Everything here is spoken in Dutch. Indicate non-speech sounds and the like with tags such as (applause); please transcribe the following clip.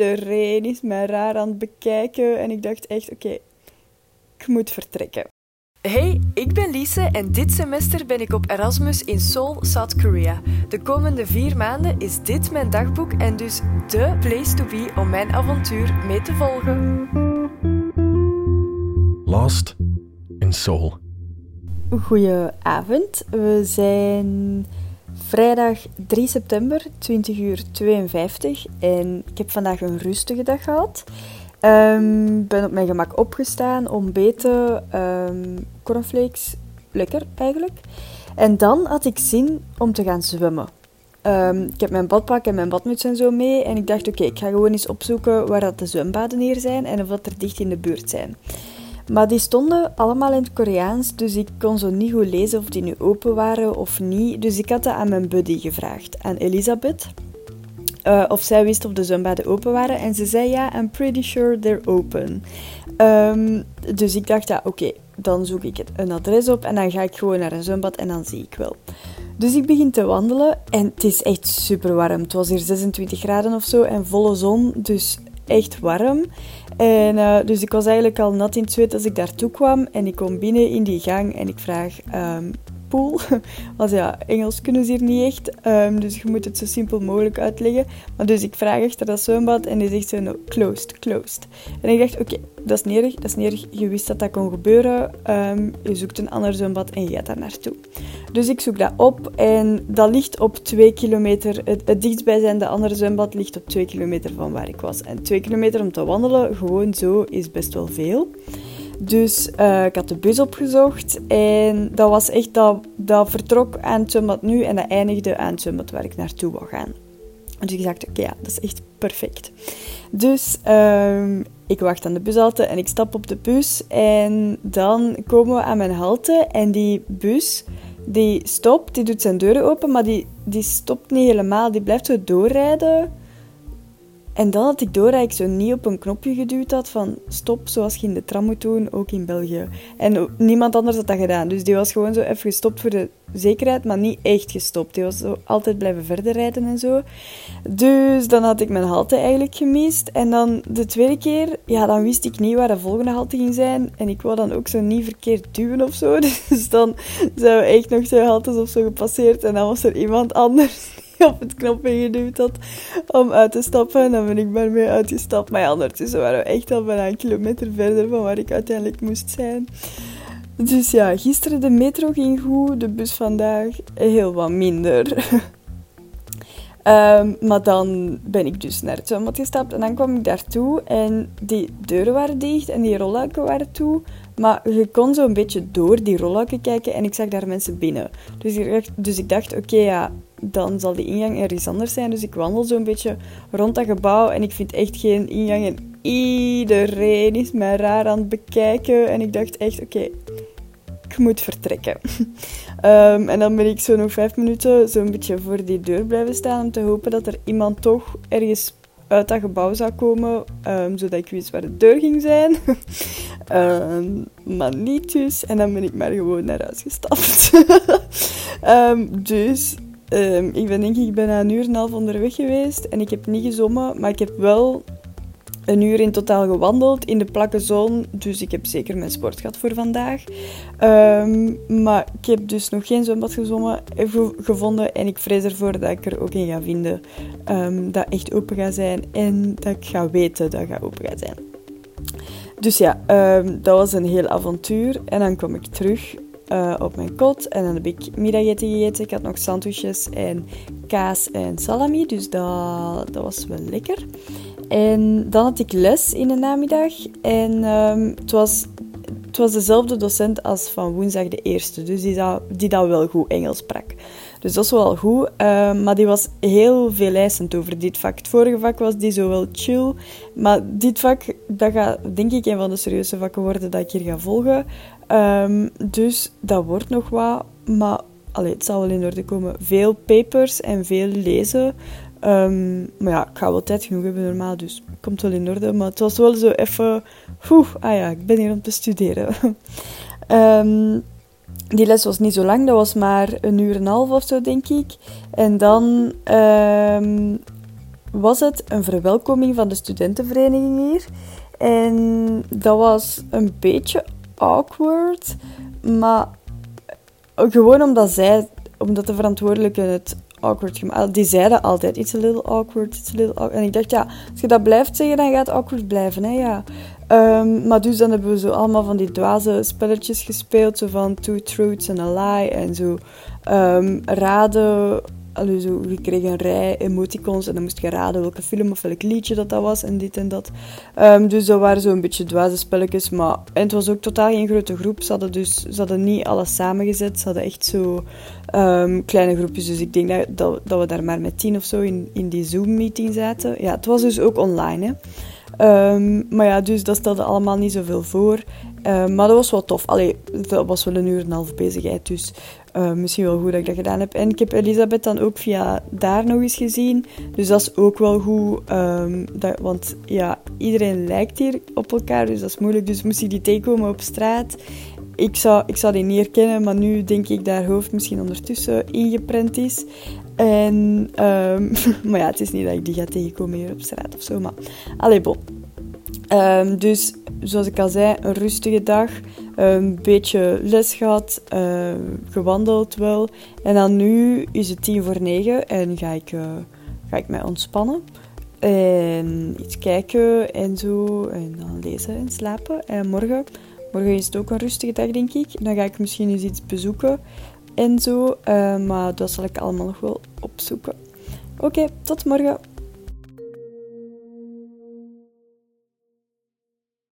iedereen is mij raar aan het bekijken. En ik dacht echt, oké, ik moet vertrekken. Hey, ik ben Lise en dit semester ben ik op Erasmus in Seoul, South Korea. De komende vier maanden is dit mijn dagboek en dus de place to be om mijn avontuur mee te volgen. Lost in Seoul. Goedenavond. We zijn vrijdag 3 september, 20 uur 52. En ik heb vandaag een rustige dag gehad. Ik ben op mijn gemak opgestaan, ontbeten, um, cornflakes, lekker eigenlijk. En dan had ik zin om te gaan zwemmen. Ehm, ik heb mijn badpak en mijn badmuts en zo mee. En ik dacht, oké, ik ga gewoon eens opzoeken waar dat de zwembaden hier zijn en of dat er dicht in de buurt zijn. Maar die stonden allemaal in het Koreaans, dus ik kon zo niet goed lezen of die nu open waren of niet. Dus ik had dat aan mijn buddy gevraagd, aan Elisabeth. Uh, of zij wist of de zwembaden open waren. En ze zei ja, I'm pretty sure they're open. Um, dus ik dacht, ja, oké, dan zoek ik een adres op en dan ga ik gewoon naar een zwembad en dan zie ik wel. Dus ik begin te wandelen en het is echt super warm. Het was hier 26 graden of zo en volle zon, dus echt warm. En uh, dus ik was eigenlijk al nat in het zweet als ik daartoe kwam. En ik kom binnen in die gang en ik vraag... Um, pool. Want ja, Engels kunnen ze hier niet echt. Um, dus je moet het zo simpel mogelijk uitleggen. Maar dus ik vraag achter dat zwembad en die zegt zo, no, closed, closed. En ik dacht, oké, dat is nerig, dat is nerig. Je wist dat dat kon gebeuren. Um, je zoekt een ander zwembad en je gaat daar naartoe. Dus ik zoek dat op en dat ligt op twee kilometer. Het, het dichtstbijzijnde andere zwembad ligt op twee kilometer van waar ik was. En twee kilometer om te wandelen, gewoon zo, is best wel veel. Dus uh, ik had de bus opgezocht en dat was echt dat, dat vertrok aan het zwembad nu en dat eindigde aan het zwembad waar ik naartoe wou gaan. Dus ik dacht, oké, ja, dat is echt perfect. Dus uh, ik wacht aan de bushalte en ik stap op de bus en dan komen we aan mijn halte en die bus die stopt, die doet zijn deuren open, maar die, die stopt niet helemaal. Die blijft zo doorrijden en dan had ik door dat ik zo niet op een knopje geduwd had van stop, zoals je in de tram moet doen, ook in België. En niemand anders had dat gedaan. Dus die was gewoon zo even gestopt voor de zekerheid, maar niet echt gestopt. Die was zo altijd blijven verder rijden en zo. Dus dan had ik mijn halte eigenlijk gemist. En dan de tweede keer, ja, dan wist ik niet waar de volgende halte ging zijn. En ik wou dan ook zo niet verkeerd duwen of zo. (laughs) Dus dan zijn we echt nog twee haltes of zo gepasseerd. En dan was er iemand anders (laughs) op het knopje geduwd had om uit te stappen. En dan ben ik maar mee uitgestapt. Maar ja, ondertussen waren we echt al bijna een kilometer verder van waar ik uiteindelijk moest zijn. Dus ja, gisteren de metro ging goed, de bus vandaag heel wat minder. Um, (laughs) maar dan ben ik dus naar het zwembad gestapt en dan kwam ik daartoe en die deuren waren dicht en die rolluiken waren toe. Maar je kon zo een beetje door die rolluiken kijken en ik zag daar mensen binnen. Dus ik dacht, dus ik dacht oké ja, dan zal die ingang ergens anders zijn. Dus ik wandel zo een beetje rond dat gebouw en ik vind echt geen ingang. En iedereen is mij raar aan het bekijken. En ik dacht echt, oké, ik moet vertrekken. um, (laughs) en dan ben ik zo nog vijf minuten zo'n beetje voor die deur blijven staan om te hopen dat er iemand toch ergens uit dat gebouw zou komen, um, zodat ik wist waar de deur ging zijn. um, (laughs) maar niet dus. En dan ben ik maar gewoon naar huis gestapt. (laughs) dus Um, ik ben denk ik bijna een uur en een half onderweg geweest en ik heb niet gezommen, maar ik heb wel een uur in totaal gewandeld in de plakkenzone. Dus ik heb zeker mijn sport gehad voor vandaag. Um, maar ik heb dus nog geen zwembad gezommen, gevonden. En ik vrees ervoor dat ik er ook in ga vinden um, dat echt open gaat zijn. En dat ik ga weten dat het open gaat zijn. Dus ja, dat was een heel avontuur. En dan kom ik terug uh, op mijn kot. En dan heb ik middageten gegeten. Ik had nog sandwiches en kaas en salami. Dus dat, dat was wel lekker. En dan had ik les in de namiddag. En um, het, was, het was dezelfde docent als van woensdag de eerste. Dus die dat, die dat wel goed Engels sprak. Dus dat is wel goed. Uh, maar die was heel veel over dit vak. Het vorige vak was die zo wel chill. Maar dit vak, dat gaat denk ik een van de serieuze vakken worden dat ik hier ga volgen. Um, dus dat wordt nog wat. Maar allee, het zal wel in orde komen. Veel papers en veel lezen. Um, maar ja, ik ga wel tijd genoeg hebben normaal, dus komt wel in orde. Maar het was wel zo even... Oeh, ah ja, ik ben hier om te studeren. um, (laughs) die les was niet zo lang, dat was maar een uur en een half of zo, denk ik. En dan was het een verwelkoming van de studentenvereniging hier. En dat was een beetje awkward, maar gewoon omdat zij, omdat de verantwoordelijke het awkward gemaakt. Die zeiden altijd, it's a little awkward, it's a little awkward. En ik dacht, ja, als je dat blijft zeggen, dan gaat het awkward blijven, hè, ja. Um, maar dus dan hebben we zo allemaal van die dwaze spelletjes gespeeld, zo van two truths and a lie en zo um, raden Allee, zo, je een rij emoticons en dan moest je raden welke film of welk liedje dat, dat was en dit en dat. Um, dus dat waren zo een beetje dwaze spelletjes. Maar, en het was ook totaal geen grote groep. Ze hadden, dus, ze hadden niet alles samengezet. Ze hadden echt zo um, kleine groepjes. Dus ik denk dat, dat, dat, we daar maar met tien of zo in, in die Zoom-meeting zaten. Ja, het was dus ook online. Hè. Um, maar ja, dus dat stelde allemaal niet zoveel voor. maar dat was wel tof. Allee, dat was wel een uur en een half bezigheid. Dus uh, misschien wel goed dat ik dat gedaan heb. En ik heb Elisabeth dan ook via daar nog eens gezien. Dus dat is ook wel goed. Um, dat, want ja, iedereen lijkt hier op elkaar, dus dat is moeilijk. Dus moest ik die tegenkomen op straat. Ik zou, ik zou die niet herkennen, maar nu denk ik dat haar hoofd misschien ondertussen ingeprent is. En, um, (laughs) maar ja, het is niet dat ik die ga tegenkomen hier op straat of zo. Maar, allez, bon. Um, dus zoals ik al zei, een rustige dag. Een beetje les gehad, uh, gewandeld wel. En dan nu is het tien voor negen en ga ik, uh, ga ik mij ontspannen. En iets kijken en zo. En dan lezen en slapen. En morgen, morgen is het ook een rustige dag, denk ik. Dan ga ik misschien eens iets bezoeken en zo. Uh, maar dat zal ik allemaal nog wel opzoeken. Oké, tot morgen.